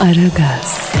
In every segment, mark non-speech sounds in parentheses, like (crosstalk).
Aragaz,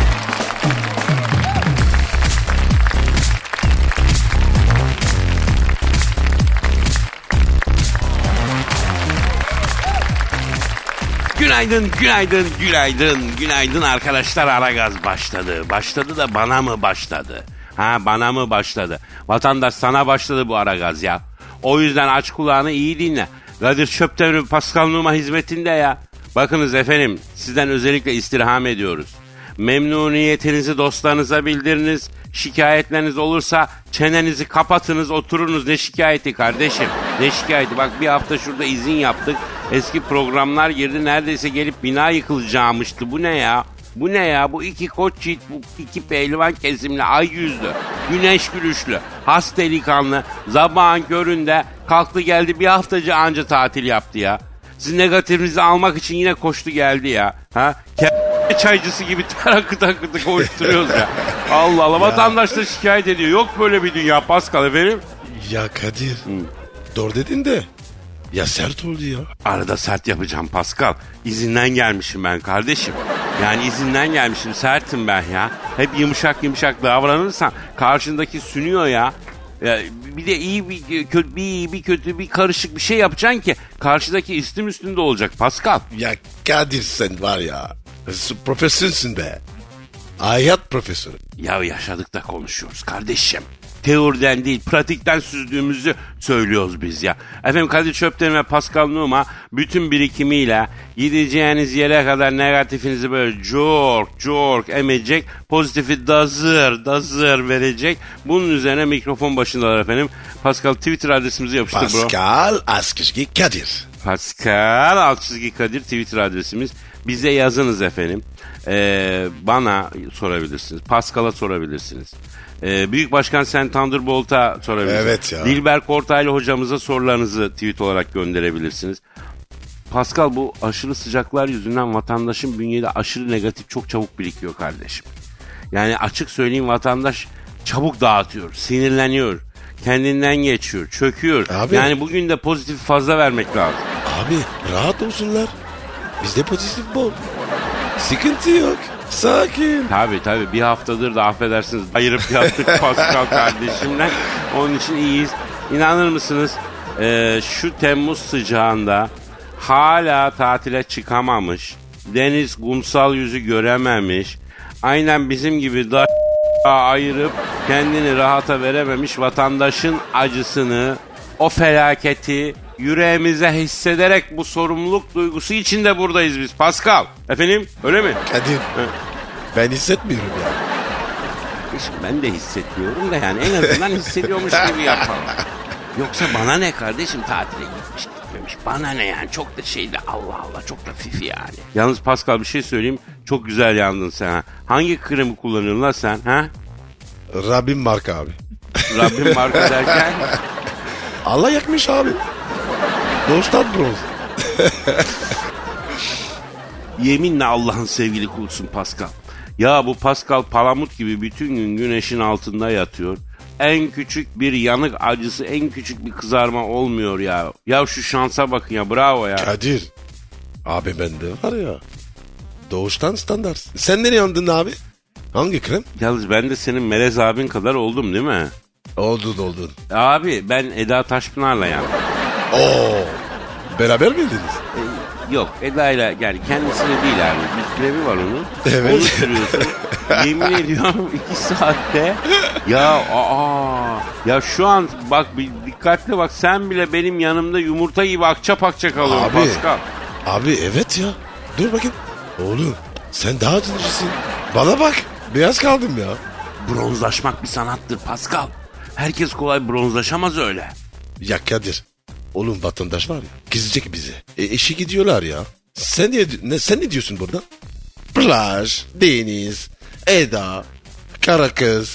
Günaydın, günaydın, günaydın, günaydın arkadaşlar Aragaz başladı. Başladı da bana mı başladı? Ha bana mı başladı? Vatandaş sana başladı bu Aragaz ya. O yüzden aç kulağını iyi dinle. Kadir Çöptemir Pascal Numa hizmetinde ya. Bakınız efendim sizden özellikle istirham ediyoruz. Memnuniyetinizi dostlarınıza bildiriniz. Şikayetleriniz olursa çenenizi kapatınız oturunuz. Ne şikayeti kardeşim? Ne şikayeti? Bak bir hafta şurada izin yaptık. Eski programlar girdi. Neredeyse gelip bina yıkılacağımıştı. Bu ne ya? Bu ne ya? Bu iki koç yiğit, bu iki pehlivan kesimli, ay yüzlü, güneş gülüşlü, has delikanlı, zabağın köründe kalktı geldi bir haftacı anca tatil yaptı ya. Siz negatifinizi almak için yine koştu geldi ya. Ha? Ke- çaycısı gibi (laughs) takı takı koşturuyoruz ya. Allah Allah vatandaş da şikayet ediyor. Yok böyle bir dünya Pascal efendim. Ya Kadir. Doğru dedin de. Ya sert oldu ya. Arada sert yapacağım Pascal. İzinden gelmişim ben kardeşim. Yani izinden gelmişim sertim ben ya. Hep yumuşak yumuşak davranırsan karşındaki sünüyor ya. Ya bir de iyi bir kötü bir iyi bir kötü bir karışık bir şey yapacaksın ki karşıdaki istim üstünde olacak Pascal. Ya Kadir sen var ya. Profesörsün be. Hayat profesörü. Ya yaşadık da konuşuyoruz kardeşim. Teoriden değil pratikten süzdüğümüzü söylüyoruz biz ya. Efendim Kadir Çöpten ve Pascal Numa bütün birikimiyle gideceğiniz yere kadar negatifinizi böyle cork cork emecek. Pozitifi dazır dazır verecek. Bunun üzerine mikrofon başındalar efendim. Pascal Twitter adresimizi yapıştır bro. Pascal Askışki Kadir. Pascal alt çizgi Kadir Twitter adresimiz. Bize yazınız efendim. Ee, bana sorabilirsiniz. Pascal'a sorabilirsiniz. Ee, Büyük Başkan Sen Thunderbolt'a sorabilirsiniz. Evet ya. Dilber Kortaylı hocamıza sorularınızı tweet olarak gönderebilirsiniz. Pascal bu aşırı sıcaklar yüzünden vatandaşın bünyede aşırı negatif çok çabuk birikiyor kardeşim. Yani açık söyleyeyim vatandaş çabuk dağıtıyor, sinirleniyor, kendinden geçiyor, çöküyor. Abi. Yani bugün de pozitif fazla vermek lazım. Abi rahat olsunlar. Bizde pozitif bol. Sıkıntı yok. Sakin. Tabii tabii bir haftadır da affedersiniz ayırıp yattık (laughs) Pascal kardeşimle. Onun için iyiyiz. İnanır mısınız Ee, şu Temmuz sıcağında hala tatile çıkamamış, deniz kumsal yüzü görememiş, aynen bizim gibi da ayırıp kendini rahata verememiş vatandaşın acısını, o felaketi yüreğimize hissederek bu sorumluluk duygusu içinde buradayız biz Pascal. Efendim öyle mi? Kadir. Ben hissetmiyorum ya. Kardeşim ben de hissetmiyorum da yani en azından (laughs) hissediyormuş gibi yapalım. Yoksa bana ne kardeşim tatile gitmiş gitmemiş. Bana ne yani çok da şeyde Allah Allah çok da fifi yani. Yalnız Pascal bir şey söyleyeyim. Çok güzel yandın sen ha. Hangi kremi kullanıyorsun lan sen ha? Rabbim marka abi. Rabbim marka derken (laughs) Allah yakmış abi. Doğuştan bronz. (laughs) yeminle Allah'ın sevgili kulusun Pascal. Ya bu Pascal Palamut gibi bütün gün güneşin altında yatıyor. En küçük bir yanık acısı, en küçük bir kızarma olmuyor ya. Ya şu şansa bakın ya bravo ya. Kadir. Abi bende var ya. Doğuştan standart. Sen nereye yandın abi? Hangi krem? Yalnız ben de senin Melez abin kadar oldum değil mi? Oldun oldun. Abi ben Eda Taşpınar'la yani. Oo. Beraber miydiniz? Yok Eda ile yani kendisine değil abi. Bir krevi var onun. Evet. Onu sürüyorsun. (laughs) Yemin ediyorum iki saatte. Ya aa. Ya şu an bak bir dikkatli bak sen bile benim yanımda yumurta gibi akça pakça kalıyorsun Abi. Pascal. Abi evet ya. Dur bakayım. Oğlum sen daha cincisin. Bana bak. Beyaz kaldım ya. Bronzlaşmak bir sanattır Pascal. Herkes kolay bronzlaşamaz öyle. Ya Kadir. Oğlum vatandaş var ya kızacak bize. E, eşi gidiyorlar ya. Sen ne, ne, sen ne diyorsun burada? Plaj, deniz, Eda, kara.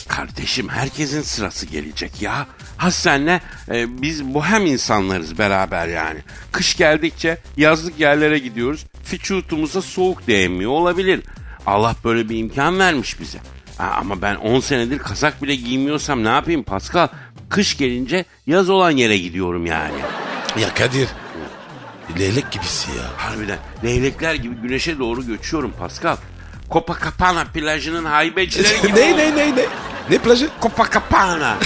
Kardeşim herkesin sırası gelecek ya. Ha senle e, biz bohem insanlarız beraber yani. Kış geldikçe yazlık yerlere gidiyoruz. Vücutumuza soğuk değmiyor olabilir. Allah böyle bir imkan vermiş bize. Ha, ama ben 10 senedir kazak bile giymiyorsam ne yapayım Pascal? Kış gelince yaz olan yere gidiyorum yani. Ya Kadir. Leylek gibisi ya. Harbiden leylekler gibi güneşe doğru göçüyorum Pascal. Copacabana plajının haybecileri (laughs) gibi ne ne ne ne? Ne plajı? Copacabana.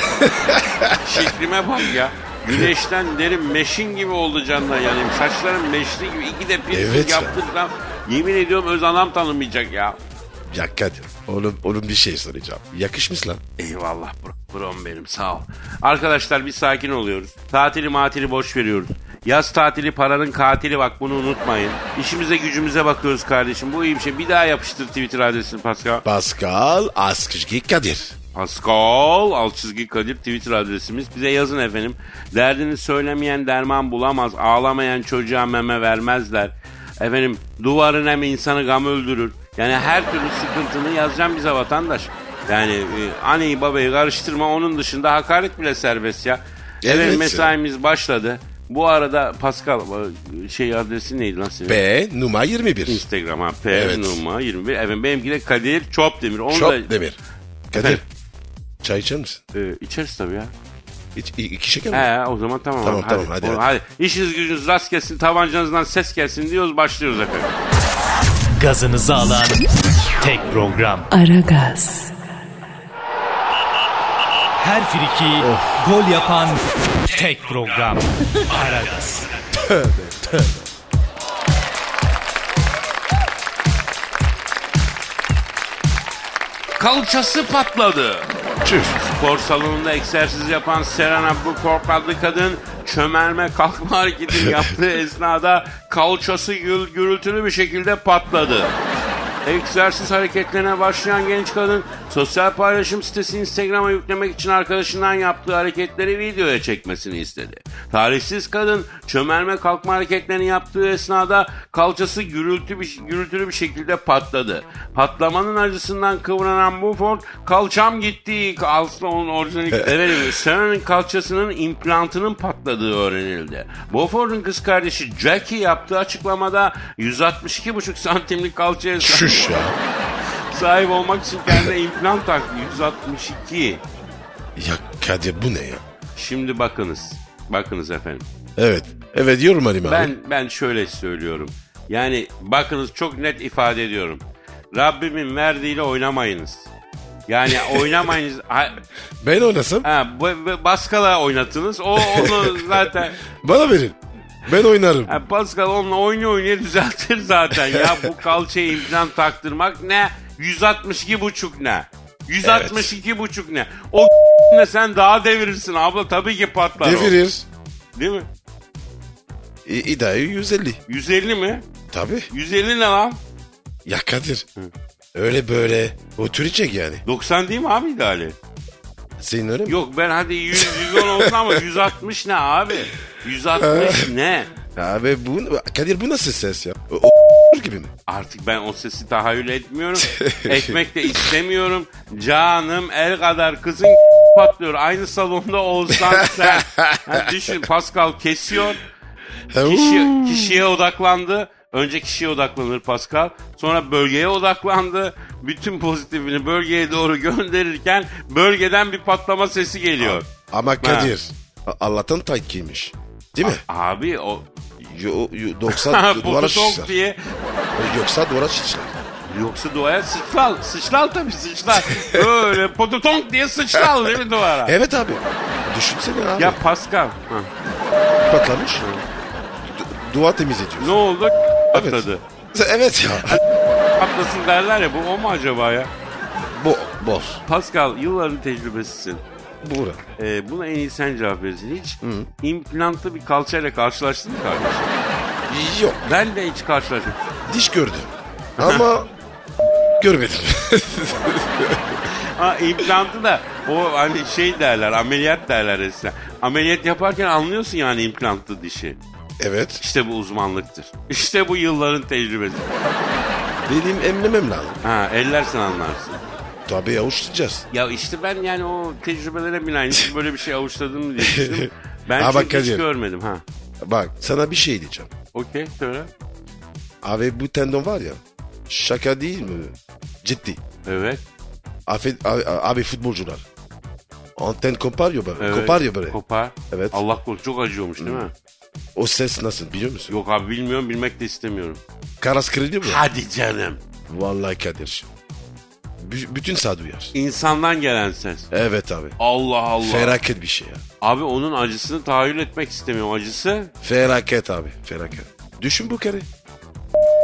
(laughs) Şeklime bak ya. Güneşten derim meşin gibi oldu canına yani. Saçlarım meşli gibi. iki de piercing Evet ya. yaptırsam yemin ediyorum öz anam tanımayacak ya. Ya Kadir. Oğlum, oğlum bir şey soracağım. Yakışmış lan. Eyvallah bro. Brom benim sağ ol. Arkadaşlar bir sakin oluyoruz. Tatili matili boş veriyoruz. Yaz tatili paranın katili bak bunu unutmayın. İşimize gücümüze bakıyoruz kardeşim. Bu iyi bir şey. Bir daha yapıştır Twitter adresini Pascal. Pascal Askışki Kadir. Pascal alt çizgi Kadir Twitter adresimiz. Bize yazın efendim. Derdini söylemeyen derman bulamaz. Ağlamayan çocuğa meme vermezler. Efendim duvarın hem insanı gam öldürür. Yani her türlü sıkıntını yazacağım bize vatandaş. Yani e, anneyi babayı karıştırma onun dışında hakaret bile serbest ya. Evet ya. mesaimiz başladı. Bu arada Pascal e, şey adresi neydi lan senin? B numara 21. Instagram ha. P Evet. numara 21. Efendim benimki de Kadir Çopdemir. Onu Çok da demir. Kadir. Efendim? Çay içer misin? e, içeriz tabii ya. İç, iki şeker mi? He o zaman tamam. Tamam, abi. tamam, hadi, O- hadi. İşiniz gücünüz rast gelsin, tabancanızdan ses gelsin diyoruz, başlıyoruz efendim. Gazınızı alan tek program. Aragaz, Her friki gol yapan tek program. Aragaz. Kalçası patladı. Tüh. Spor salonunda egzersiz yapan Serena Bukok adlı kadın çömelme kalkma hareketini (laughs) yaptığı esnada kalçası gül, gürültülü bir şekilde patladı. (laughs) Egzersiz hareketlerine başlayan genç kadın sosyal paylaşım sitesi Instagram'a yüklemek için arkadaşından yaptığı hareketleri videoya çekmesini istedi. Tarihsiz kadın çömelme kalkma hareketlerini yaptığı esnada kalçası gürültü bir, gürültülü bir şekilde patladı. Patlamanın acısından kıvranan Buford kalçam gitti. Aslında onun orijinali... (laughs) evet, Serena'nın kalçasının implantının patladığı öğrenildi. Buford'un kız kardeşi Jackie yaptığı açıklamada 162,5 santimlik kalçaya Şuş ya. Sahip olmak için kendine implant taktı. 162. Ya Kadir bu ne ya? Şimdi bakınız. Bakınız efendim. Evet. Evet yorum Ali abi. Ben ben şöyle söylüyorum. Yani bakınız çok net ifade ediyorum. Rabbimin verdiğiyle oynamayınız. Yani (laughs) oynamayınız. ha, Ben oynasam ha, bu- bu- Pascal'a oynatınız. O onu zaten (laughs) bana verin. Ben oynarım. ha, Pascal onunla oynuyor oynuyor düzeltir zaten. Ya bu kalçaya implant taktırmak ne? 162 buçuk ne? 162 buçuk ne? O (laughs) ne sen daha devirirsin abla tabii ki patlar o. Devirir. Değil mi? İ İda'yı 150. 150 mi? Tabii. 150 ne lan? Ya Kadir. Öyle böyle oturecek yani. 90 değil mi abi ideali? Senin öyle mi? Yok ben hadi 100 110 olsun ama 160 ne abi? (laughs) 160 ne? Abi bu Kadir bu nasıl ses ya? O, o gibi mi? Artık ben o sesi tahayyül etmiyorum. (laughs) Ekmek de istemiyorum. Canım el kadar kızın (laughs) patlıyor. Aynı salonda olsan sen. Ha, düşün Pascal kesiyor. Kişi, kişiye odaklandı. Önce kişiye odaklanır Pascal. Sonra bölgeye odaklandı. Bütün pozitifini bölgeye doğru (laughs) gönderirken bölgeden bir patlama sesi geliyor. Ama Kadir Allah'tan tayt giymiş. Değil mi? Abi o Yo, yo, (laughs) 90 duvara şişer. diye Yoksa duvara şişer. Yoksa duvara sıçral. Sıçral tabii sıçral. Böyle pototonk diye sıçral değil mi duvara? Evet abi. Düşünsene abi. Ya Pascal. Ha. Patlamış. Du- duvar temizletiyor. Ne oldu? Evet. Patladı. Evet ya. Patlasın derler ya bu o mu acaba ya? Bo boz. Pascal yılların tecrübesisin. Bura. Ee, buna en iyi sen cevap verirsin. Hiç implantlı bir kalçayla karşılaştın mı kardeşim? Yok. Ben de hiç karşılaşmadım. Diş gördüm. Ama görmedim. Ha implantı da O hani şey derler ameliyat derler eskiden. Ameliyat yaparken anlıyorsun yani implantlı dişi. Evet. İşte bu uzmanlıktır. İşte bu yılların tecrübesi. Benim emlemem lazım. Ha ellersen anlarsın. Tabii avuçlayacağız. Ya işte ben yani o tecrübelere binaen (laughs) böyle bir şey avuçladım diye düşündüm. (laughs) Ben Ha, bak çünkü hiç Kadir. görmedim ha. Bak sana bir şey diyeceğim. Okey söyle. Abi bu tendon var ya. Şaka değil mi? Ciddi. Evet. Abi, abi, abi futbolcular. Anten koparıyor böyle. evet. Koparıyor böyle. Kopar. Evet. Allah korusun çok acıyormuş değil mi? o ses nasıl biliyor musun? Yok abi bilmiyorum bilmek de istemiyorum. Karas kırılıyor mu? Hadi canım. Vallahi Kadir. B- bütün sağ duyar. İnsandan gelen ses. Evet abi. Allah Allah. Felaket bir şey ya. Abi onun acısını tahayyül etmek istemiyorum. Acısı Felaket abi. Felaket. Düşün bu kere.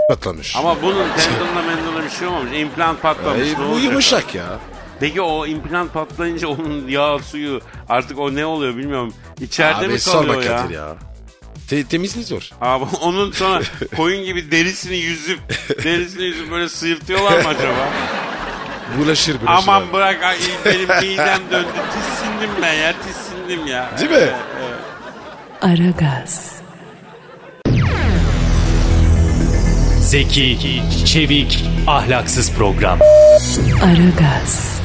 Patlamış. ama bunun tendonla mendonla bir şey olmamış. İmplant patlamış. Ne bu yumuşak ya. Peki o implant patlayınca onun yağ suyu artık o ne oluyor bilmiyorum. İçeride abi mi kalıyor ya? Kadir ya. Te- temizliği zor. Abi onun sonra koyun gibi derisini yüzüp derisini yüzüp böyle sıyırtıyorlar mı acaba? (laughs) Bulaşır bulaşır. Aman abi. bırak ay, benim midem döndü. Tissindim ben ya tissindim ya. Değil mi? Aragaz, Zeki, çevik, ahlaksız program. Aragaz,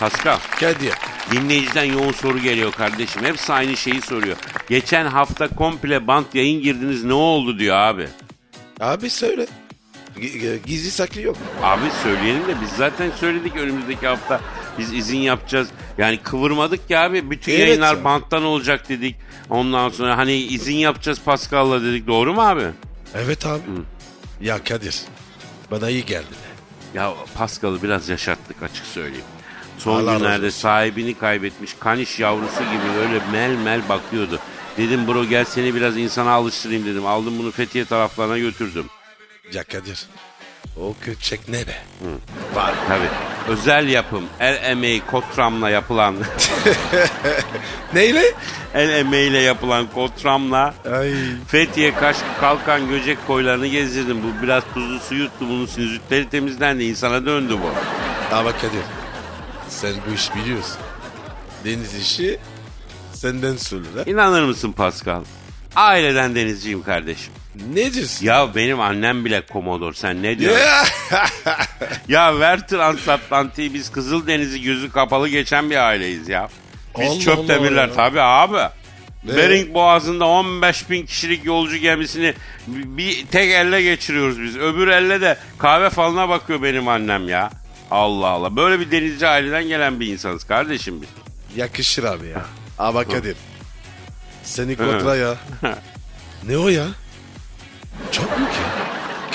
Pascal Kadir. dinleyiciden yoğun soru geliyor kardeşim. Hepsi aynı şeyi soruyor. Geçen hafta komple bant yayın girdiniz ne oldu diyor abi. Abi söyle. G- Gizli saklı yok. Abi söyleyelim de biz zaten söyledik önümüzdeki hafta biz izin yapacağız. Yani kıvırmadık ki abi bütün Evet yayınlar ya. banttan olacak dedik. Ondan sonra hani izin yapacağız Pascal'la dedik doğru mu abi? Evet abi. Ya Kadir. Bana iyi geldi. Ya Pascal'ı biraz yaşattık açık söyleyeyim. Son Allah günlerde sahibini kaybetmiş kaniş yavrusu gibi öyle mel mel bakıyordu. Dedim bro gel seni biraz insana alıştırayım dedim. Aldım bunu Fethiye taraflarına götürdüm. Ya Kadir. O köçek ne be? Var tabii. Özel yapım el emeği kotramla yapılan (laughs) Neyle? el emeğiyle yapılan kotramla Ay. Fethiye, Kaş, Kalkan, Göcek koylarını gezdirdim. Bu biraz tuzlu su yuttu. Bunun sinüzitleri temizlendi. insana döndü bu. Ama Kadir. Sen bu iş biliyorsun. Deniz işi senden ha? İnanır mısın Pascal? Aileden denizciyim kardeşim. Ne diyorsun? Ya benim annem bile komodor. Sen ne diyorsun? ya (laughs) ver transatlantiği biz Kızıldeniz'i gözü kapalı geçen bir aileyiz ya. Biz Allah çöp Allah demirler ya. tabii abi. Ne? Bering Boğazı'nda 15 bin kişilik yolcu gemisini bir tek elle geçiriyoruz biz. Öbür elle de kahve falına bakıyor benim annem ya. Allah Allah. Böyle bir denizci aileden gelen bir insanız kardeşim biz. Yakışır abi ya. Ama Kadir. Seni kontra ya. (laughs) ne o ya? Çok mu ki?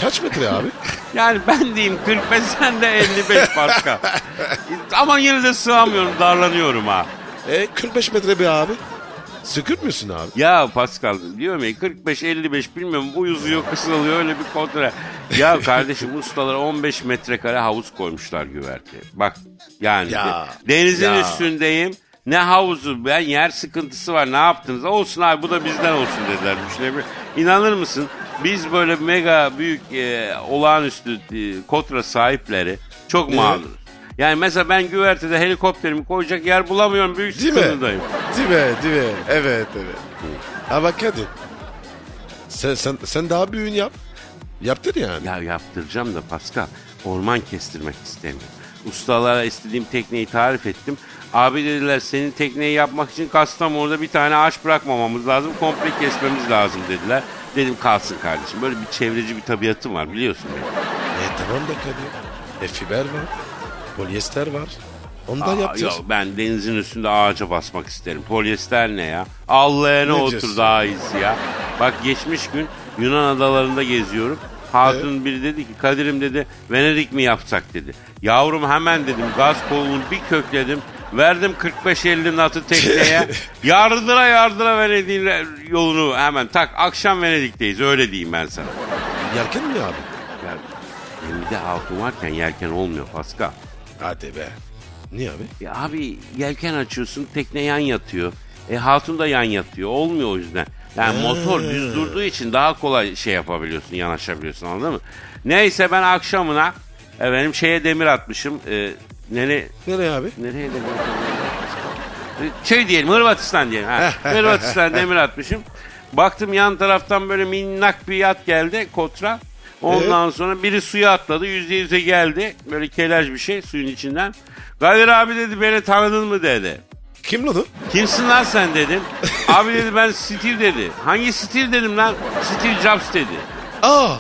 Kaç metre abi? (laughs) Yani ben diyeyim 45 sen de 55 Pascal. (laughs) Ama yine de sığamıyorum darlanıyorum ha. E 45 metre be abi. Sıkır mısın abi? Ya Pascal diyorum ya 45-55 bilmiyorum uyuzuyor kısalıyor öyle bir kontra. Ya kardeşim ustalara 15 metrekare havuz koymuşlar güverteye. Bak yani Ya, de- denizin ya. üstündeyim. Ne havuzu ben yer sıkıntısı var ne yaptınız? Olsun abi bu da bizden olsun dediler. Düşünebilir. İnanır mısın? Biz böyle mega büyük e, olağanüstü e, kotra sahipleri çok mağduruz. Yani mesela ben güvertede helikopterimi koyacak yer bulamıyorum. Büyük Değil mi? sıkıntıdayım. Değil mi? Değil mi? Evet evet. Ama Kadir. Sen, sen, sen daha büyüğünü yap. Yaptın yani. Ya yaptıracağım da Pascal orman kestirmek istemiyorum. Ustalara istediğim tekneyi tarif ettim. Abi dediler senin tekneyi yapmak için Kastamonu'da bir tane ağaç bırakmamamız lazım. Komple kesmemiz lazım dediler. Dedim kalsın kardeşim. Böyle bir çevreci bir tabiatım var biliyorsun beni. E tamam da Kadir. E fiber var. Polyester var. Ondan Aa, yapacağız. yok, ben denizin üstünde ağaca basmak isterim. Polyester ne ya? Allah'a ne otur diyorsun? daha iyisi ya. Bak geçmiş gün Yunan adalarında geziyorum. Hatun biri dedi ki Kadir'im dedi Venedik mi yapsak dedi. Yavrum hemen dedim gaz kolunu bir kökledim. Verdim 45-50 natı tekneye. (laughs) yardıra yardıra Venedik'in yolunu hemen tak. Akşam Venedik'teyiz öyle diyeyim ben sana. Yelken mi abi? Ya, gemide hatun varken yelken olmuyor Pascal. Hadi be. Niye abi? Ya abi yelken açıyorsun tekne yan yatıyor. E hatun da yan yatıyor. Olmuyor o yüzden. Yani motor düz durduğu için daha kolay şey yapabiliyorsun, yanaşabiliyorsun anladın mı? Neyse ben akşamına Efendim şeye demir atmışım. E, nere, Nereye abi? nereye atmışım? Şey diyelim Hırvatistan diyelim. Ha. (laughs) Hırvatistan demir atmışım. Baktım yan taraftan böyle minnak bir yat geldi kotra. Ondan sonra biri suya atladı. Yüzde yüze geldi. Böyle kelaj bir şey suyun içinden. Kadir abi dedi beni tanıdın mı dedi. Kim lan? Kimsin lan sen dedim. (laughs) Abi dedi ben Steve dedi. Hangi Steve dedim lan? Steve Jobs dedi. Aa.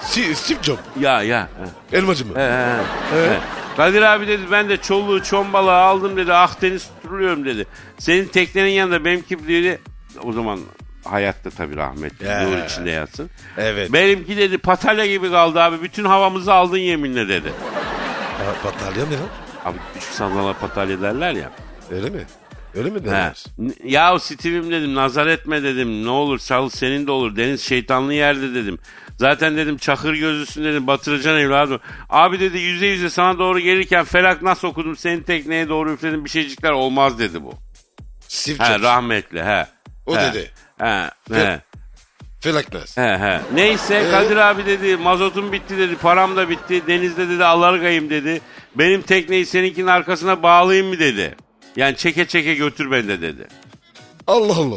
Steve Jobs. Ya ya. he. Elmacı mı? He, he, Evet. he. Kadir abi dedi ben de çoluğu çombalığı aldım dedi. Akdeniz turluyorum dedi. Senin teknenin yanında benimki dedi. O zaman hayatta tabii rahmetli. Ya. Nur içinde yatsın. Evet. Benimki dedi patalya gibi kaldı abi. Bütün havamızı aldın yeminle dedi. Aa, batarya ne lan? Abi küçük sandala patalya derler ya. Öyle mi? Öyle mi He. derler? N- Ya Steve'im dedim nazar etme dedim. Ne olur sal senin de olur. Deniz şeytanlı yerde dedim. Zaten dedim çakır gözlüsün dedim batıracaksın evladım. Abi dedi yüze yüze sana doğru gelirken felak nasıl okudum senin tekneye doğru üfledim bir şeycikler olmaz dedi bu. Steve He rahmetli he. O He. dedi. He. He. Felaknaz. He he. Neyse Ee? Kadir abi dedi mazotum bitti dedi param da bitti denizde dedi alargayım dedi. Benim tekneyi seninkinin arkasına bağlayayım mı dedi. Yani çeke çeke götür beni de dedi. Allah Allah.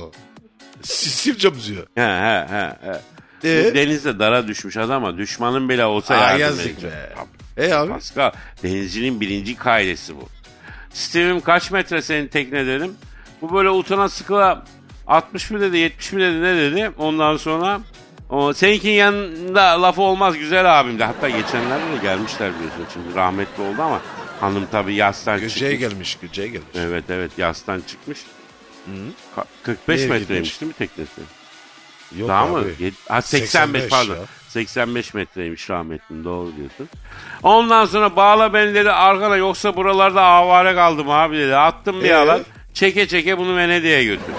Steve Jobs diyor. He he he. he. Ee? Denizde dara düşmüş adama düşmanın bile olsa Aa, yardım edecek. E abi? Pascal denizcinin birinci kaidesi bu. Steve'im kaç metre senin tekne dedim. Bu böyle utana sıkıla 60 mı dedi 70 mi dedi ne dedi. Ondan sonra o, seninkinin yanında lafı olmaz güzel abim de. Hatta geçenlerde de gelmişler biliyorsun. Şimdi rahmetli oldu ama hanım tabii yastan Göce'ye çıkmış. gelmiş. Göce'ye gelmiş. Evet evet yastan çıkmış. Ka- 45 Nereye metreymiş gitmiş? değil mi teknesi? Yok Daha abi. mı? Ha, 85, 85 pardon. ya. 85 metreymiş rahmetli doğru diyorsun. Ondan sonra bağla beni dedi arkana yoksa buralarda avare kaldım abi dedi. Attım bir Ee? alan çeke çeke bunu Venedik'e götür.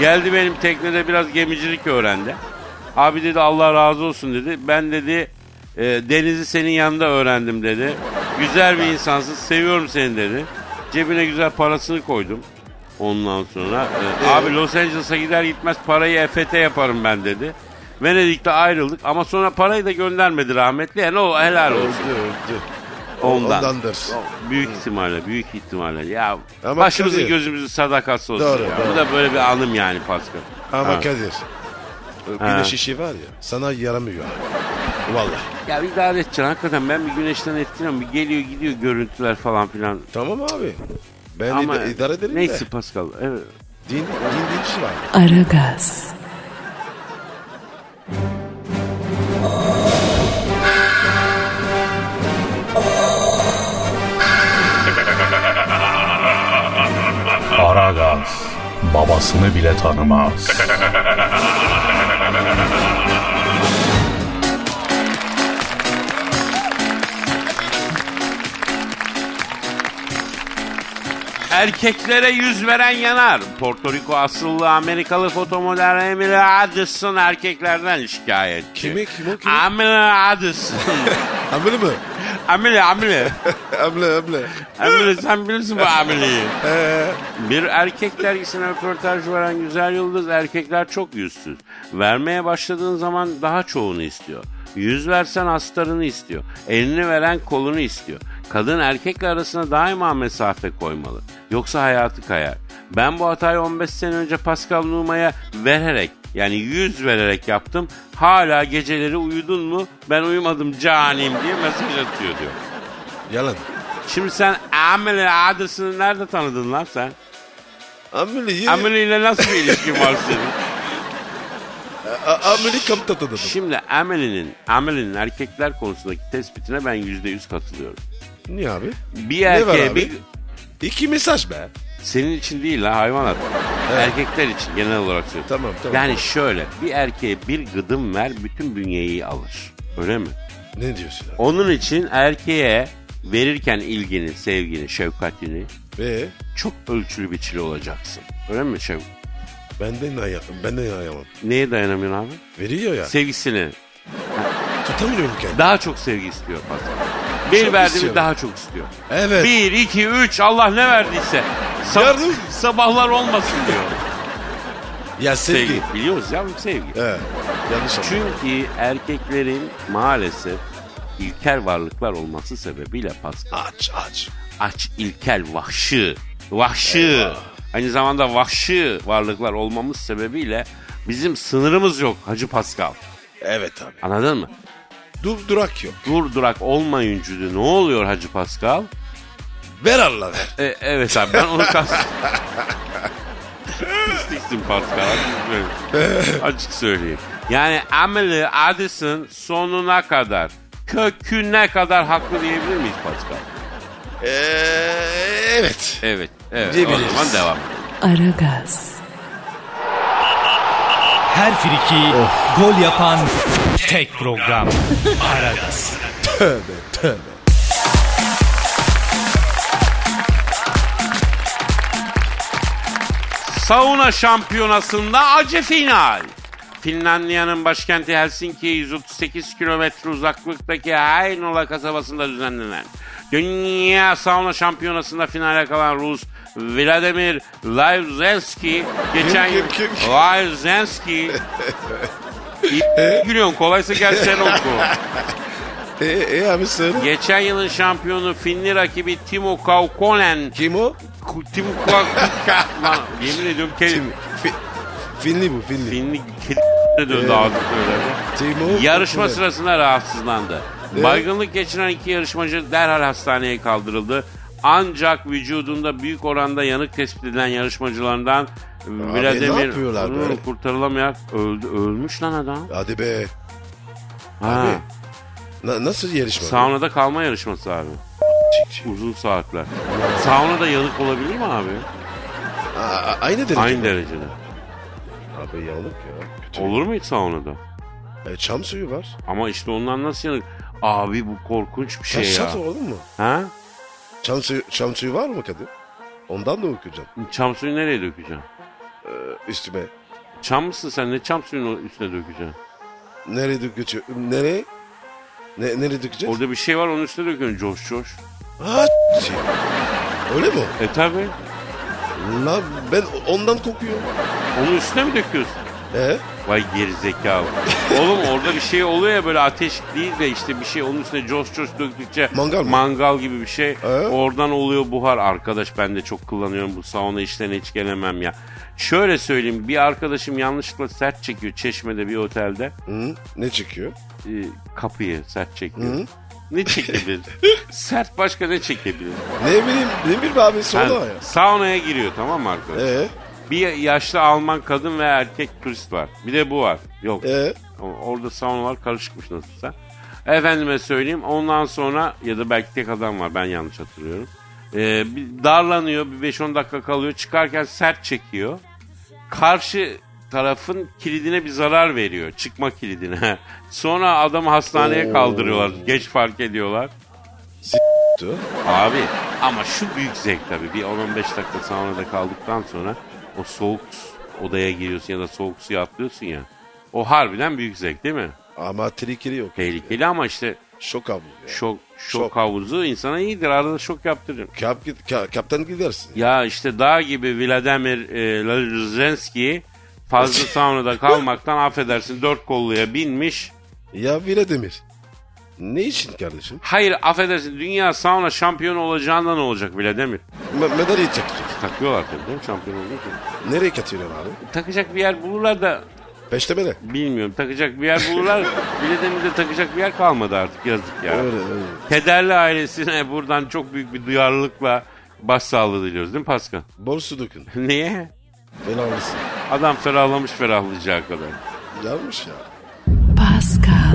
Geldi benim teknede biraz gemicilik öğrendi. Abi dedi Allah razı olsun dedi. Ben dedi e, denizi senin yanında öğrendim dedi. Güzel bir insansın seviyorum seni dedi. Cebine güzel parasını koydum. Ondan sonra e, abi Los Angeles'a gider gitmez parayı EFT yaparım ben dedi. Venedik'te ayrıldık ama sonra parayı da göndermedi rahmetli. Yani o helal olsun. Öldü öldü. Ondan. Ondandır. Büyük ihtimalle, büyük ihtimalle. Ya Ama başımızın Kadir- gözümüzün sadakası olsun Doğru, ya. doğru. Bu da böyle bir anım yani Pascal. Ama Ha. Kadir. Ha. Güneş işi var ya sana yaramıyor. Vallahi. Ya idare edeceksin hakikaten ben bir güneşten etkileniyorum. Bir geliyor gidiyor görüntüler falan filan. Tamam abi. Ben Ama ida- idare ederim neyse de. Pascal. Evet. Din, din, din işi var. Aragaz, Aragaz babasını bile tanımaz. Erkeklere yüz veren yanar. Porto Rico asıllı Amerikalı fotomodel Emily Addison erkeklerden şikayetçi. Kimi, kimi, kimi? Emily Addison. (laughs) Amele mi? Emily, Emily. (laughs) Amele amele. Emily sen bilirsin bu Emily'yi. Ee, Bir erkek dergisine röportaj veren güzel yıldız erkekler çok yüzsüz. Vermeye başladığın zaman daha çoğunu istiyor. Yüz versen astarını istiyor. Elini veren kolunu istiyor. Kadın erkekle arasına daima mesafe koymalı. Yoksa hayatı kayar. Ben bu hatayı 15 sene önce Pascal Numa'ya vererek yani yüz vererek yaptım. Hala geceleri uyudun mu? Ben uyumadım canim diye mesaj atıyor diyor. yalan. Şimdi sen Emily Addison'ı nerede tanıdın lan sen? Amele Emily ile nasıl bir ilişkin var senin? Amele kampta tanıdım. Şimdi Emily'nin, Emily'nin erkekler konusundaki tespitine ben yüzde yüz katılıyorum. Niye abi? Bir erkeğe bir... İki mesaj be. Senin için değil la hayvanat. Erkekler için genel olarak söylüyorum. Tamam, tamam. Yani şöyle bir erkeğe bir gıdım ver bütün bünyeyi alır. Öyle mi? Ne diyorsun abi? Onun için erkeğe verirken ilgini, sevgini, şefkatini Ee, çok ölçülü biçili olacaksın. Öyle mi Şev? benden ayağım. Benden ayağım. Neye dayanamıyorsun abi? Veriyor ya. Sevgisini. Tutamıyorum kendimi. Daha çok sevgi istiyor Pascal. Bir Çok istiyorum. daha çok istiyor. Evet. Bir, iki, üç Allah ne verdiyse. Sab- Yardım. sabahlar olmasın diyor. Ya sevgi. Sevgi. Biliyoruz ya bu sevgi. He. Yanlış anladım. Çünkü erkeklerin maalesef ilkel varlıklar olması sebebiyle Pascal. Aç aç. Aç, ilkel, vahşi. Vahşi. Aynı zamanda vahşi varlıklar olmamız sebebiyle bizim sınırımız yok Hacı Pascal. Evet abi. Anladın mı? Dur durak yok. Dur durak olmayınca da ne oluyor Hacı Pascal? Ver Allah ver. E, evet abi ben onu kast... (laughs) Pisliksin Pascal. Açık söyleyeyim. Yani Emily Addison sonuna kadar, köküne kadar haklı diyebilir miyiz Pascal? Ee, evet. Evet. Evet. O Diyebiliriz. zaman devam. Aragaz, Her friki gol yapan tek program. Aragaz. Tövbe tövbe. Sauna şampiyonasında acı final. Finlandiya'nın başkenti Helsinki'ye 138 kilometre uzaklıktaki Heinola kasabasında düzenlenen Dünya Sauna Şampiyonası'nda finale kalan Rus Vladimir Lajuzenski geçen Kim, kim, kim? Lajuzenski (laughs) İyi gülüyorsun kolaysa gel sen oku. E, e abi söyle. Geçen yılın şampiyonu Finli rakibi Timo Kaukonen Kim o? Timo Kaukonen yemin ediyorum ke- Kim? Fi, Finli bu Finli. Finli ke- döndü ağzı böyle. Timo. Yarışma Kukunen. sırasında rahatsızlandı. Ne? Baygınlık geçiren iki yarışmacı derhal hastaneye kaldırıldı. Ancak vücudunda büyük oranda yanık tespit edilen yarışmacılardan Vladimir yapıyorlar böyle? kurtarılamayarak öldü. Ölmüş lan adam. Hadi be. Ha. Abi. Na- nasıl yarışma? Saunada kalma yarışması abi. Çık, çık. Uzun saatler. Saunada yanık olabilir mi abi? A- a- aynı derece. Aynı mi? derecede. Abi yanık ya. Kötü. Olur mu hiç saunada? E, çam suyu var. Ama işte ondan nasıl yanık? Abi bu korkunç bir şey ya. saat olur mu? Ha? Çam suyu, çam suyu var mı Kadir? Ondan da okuyacaksın. Çam suyu nereye dökeceğim? Ee, üstüme. Çam mısın sen? Ne çam suyunu üstüne dökeceksin? Nereye döküyor? Nereye? Ne, nereye dökeceğiz? Orada bir şey var onun üstüne döküyorsun coş coş. Ha, şey. Öyle mi? E tabi. Lan ben ondan kokuyorum. Onun üstüne mi döküyorsun? He? Vay gerizekalı. Oğlum orada bir şey oluyor ya böyle ateş değil de işte bir şey onun üstüne coş coş döktükçe Mangal mı? mangal gibi bir şey. He? Oradan oluyor buhar. Arkadaş ben de çok kullanıyorum bu sauna işlerine hiç gelemem ya. Şöyle söyleyeyim bir arkadaşım yanlışlıkla sert çekiyor çeşmede bir otelde. Hı? Ne çıkıyor? Ee, kapıyı sert çekiyor. Hı? Ne çekebilir? (laughs) sert başka ne çekebilir? Ne bileyim, ne bileyim abi Ha, ya. saunaya giriyor tamam mı arkadaş? Ee, Bir yaşlı Alman kadın ve erkek turist var. Bir de bu var. Yok. ee, Orada saunalar karışıkmış nasılsa. Efendime söyleyeyim ondan sonra ya da belki tek adam var ben yanlış hatırlıyorum. Ee, bir darlanıyor bir 5-10 dakika kalıyor çıkarken sert çekiyor. Karşı tarafın kilidine bir zarar veriyor çıkma kilidine. (laughs) sonra adamı hastaneye Oo. kaldırıyorlar geç fark ediyorlar. Abi ama şu büyük zevk tabii bir 10-15 dakika saunada kaldıktan sonra o soğuk odaya giriyorsun ya da soğuk suya atlıyorsun ya. O harbiden büyük zevk değil mi? Ama tehlikeli yok. Tehlikeli ama işte Şok abi. Ya. şok şok, Şok. havuzu insana iyidir. Arada şok yaptırır. Kap, git- ka- kaptan gidersin. Ya işte dağ gibi Vladimir e, Lajuzenski fazla (laughs) saunada kalmaktan affedersin dört kolluya binmiş. Ya Vladimir. Ne için kardeşim? Hayır affedersin dünya sauna şampiyonu olacağından ne olacak Vladimir? Me- medalya takacak. Takıyorlar tabii değil mi şampiyon olduğu için. Nereye katıyorlar abi? Takacak bir yer bulurlar da Peştemele. bilmiyorum takacak bir yer bulurlar. (laughs) Vladimir'de takacak bir yer kalmadı artık yazık ya. Öyle öyle. Kederli ailesine buradan çok büyük bir duyarlılıkla başsağlığı diliyoruz değil mi Pascal? Borsu dökün. (laughs) Niye? Felalısın. Adam ferahlamış ferahlayacağı kadar. Yanmış ya. Pascal,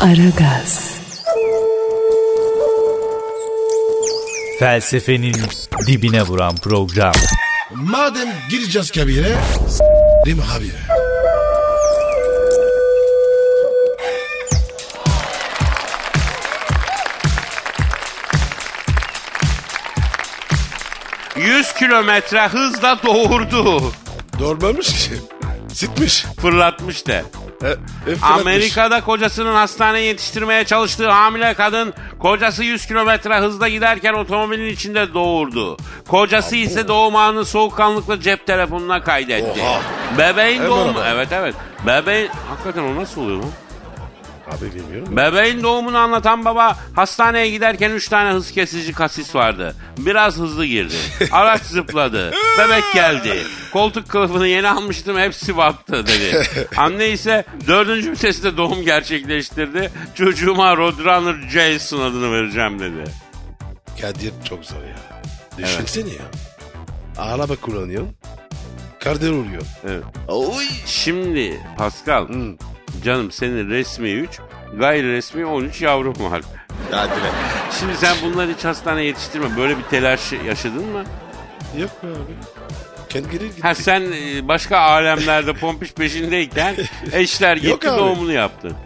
Aragaz. Felsefenin dibine vuran program. Madem gireceğiz kabire, s*****im habire. Yüz kilometre hızla doğurdu. Doğurmamış ki. Sitmiş. Fırlatmış de. E, e. Amerika'da kocasının hastaneye yetiştirmeye çalıştığı hamile kadın kocası 100 kilometre hızla giderken otomobilin içinde doğurdu. Kocası ise doğum anını soğukkanlıkla cep telefonuna kaydetti. Oha. Bebeğin ama. Evet evet. Bebeğin... Hakikaten o nasıl oluyor lan? Abi bilmiyorum. Bebeğin doğumunu anlatan baba hastaneye giderken 3 tane hız kesici kasis vardı. Biraz hızlı girdi. Araç zıpladı. Bebek geldi. Koltuk kılıfını yeni almıştım hepsi battı dedi. Anne ise dördüncü viteste doğum gerçekleştirdi. Çocuğuma Roadrunner Jason adını vereceğim dedi. Kadir çok zor ya. Düşünsene ya. Araba kullanıyorsun. Karder oluyor. Evet. Oy. Şimdi Pascal Hmm. Canım senin resmi 3 gayri resmi 13 yavrum var. Hadi be. Şimdi sen bunları hiç hastaneye yetiştirme. Böyle bir telaş yaşadın mı? Yok be abi. Kendi gelir gitti. Ha sen e, başka alemlerde pompiş peşindeyken (laughs) eşler Yok gitti abi. doğumunu yaptı.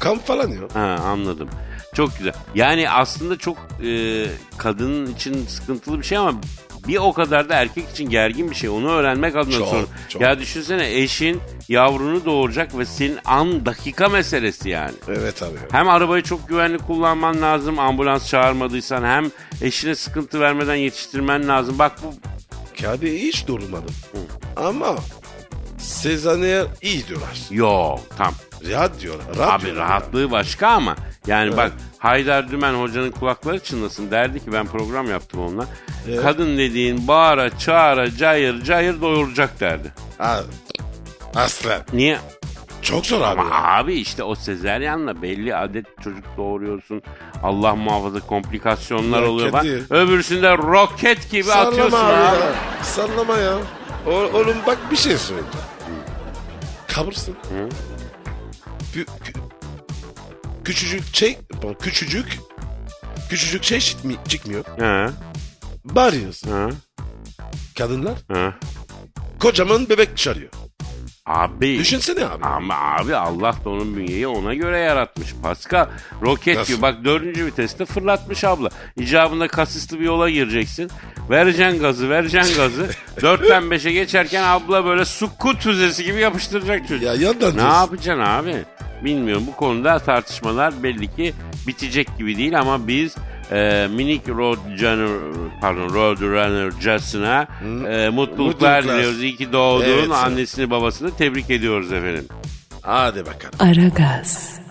Kamp falan yok. Ha anladım. Çok güzel. Yani aslında çok e, kadının için sıkıntılı bir şey ama bir o kadar da erkek için gergin bir şey. Onu öğrenmek adına Çok, sorun. çok. Ya düşünsene eşin yavrunu doğuracak ve senin an dakika meselesi yani. Evet abi. Hem arabayı çok güvenli kullanman lazım ambulans çağırmadıysan hem eşine sıkıntı vermeden yetiştirmen lazım. Bak bu Kadir hiç durmadım. Ama Sezan'e iyi diyorlar. yok tam. Rahat diyorlar. Rahat Abi diyorlar rahatlığı başka ama yani bak Haydar Dümen hocanın kulakları çınlasın derdi ki ben program yaptım onunla. Evet. Kadın dediğin bağıra çağıra cayır cayır doyuracak derdi. Ha, Aslan. Niye? Çok zor abi. Ama abi işte o sezeryanla belli adet çocuk doğuruyorsun. Allah muhafaza komplikasyonlar Ya oluyor. Bak, Kadir. öbürsünde roket gibi atıyorsun Sallama abi abi. ya. Sallama ya. O, oğlum bak bir şey söyle. Kalırsın. Kü- kü- küçücük şey, küçücük, küçücük şey çıkmi- çıkmıyor. Ha, Bağırıyorsun. ha, Kadınlar ha. kocaman bebek çıkarıyor. Abi. Düşünsene abi. Ama abi Allah da onun bünyeyi ona göre yaratmış. Pascal roket Nasıl? gibi bak dördüncü viteste fırlatmış abla. İcabında kasisli bir yola gireceksin. Vereceksin gazı vereceksin gazı. (laughs) Dörtten beşe geçerken abla böyle sukut füzesi gibi yapıştıracak çocuğu. Ya yandan Ne yapacaksın abi? Bilmiyorum bu konuda tartışmalar belli ki bitecek gibi değil ama biz e, minik road runner, pardon road runner'casına e, mutluluklar, Mutluluklar. diliyoruz. İyi ki doğdun. Evet. Annesini babasını tebrik ediyoruz efendim. Hadi bakalım. Aragaz.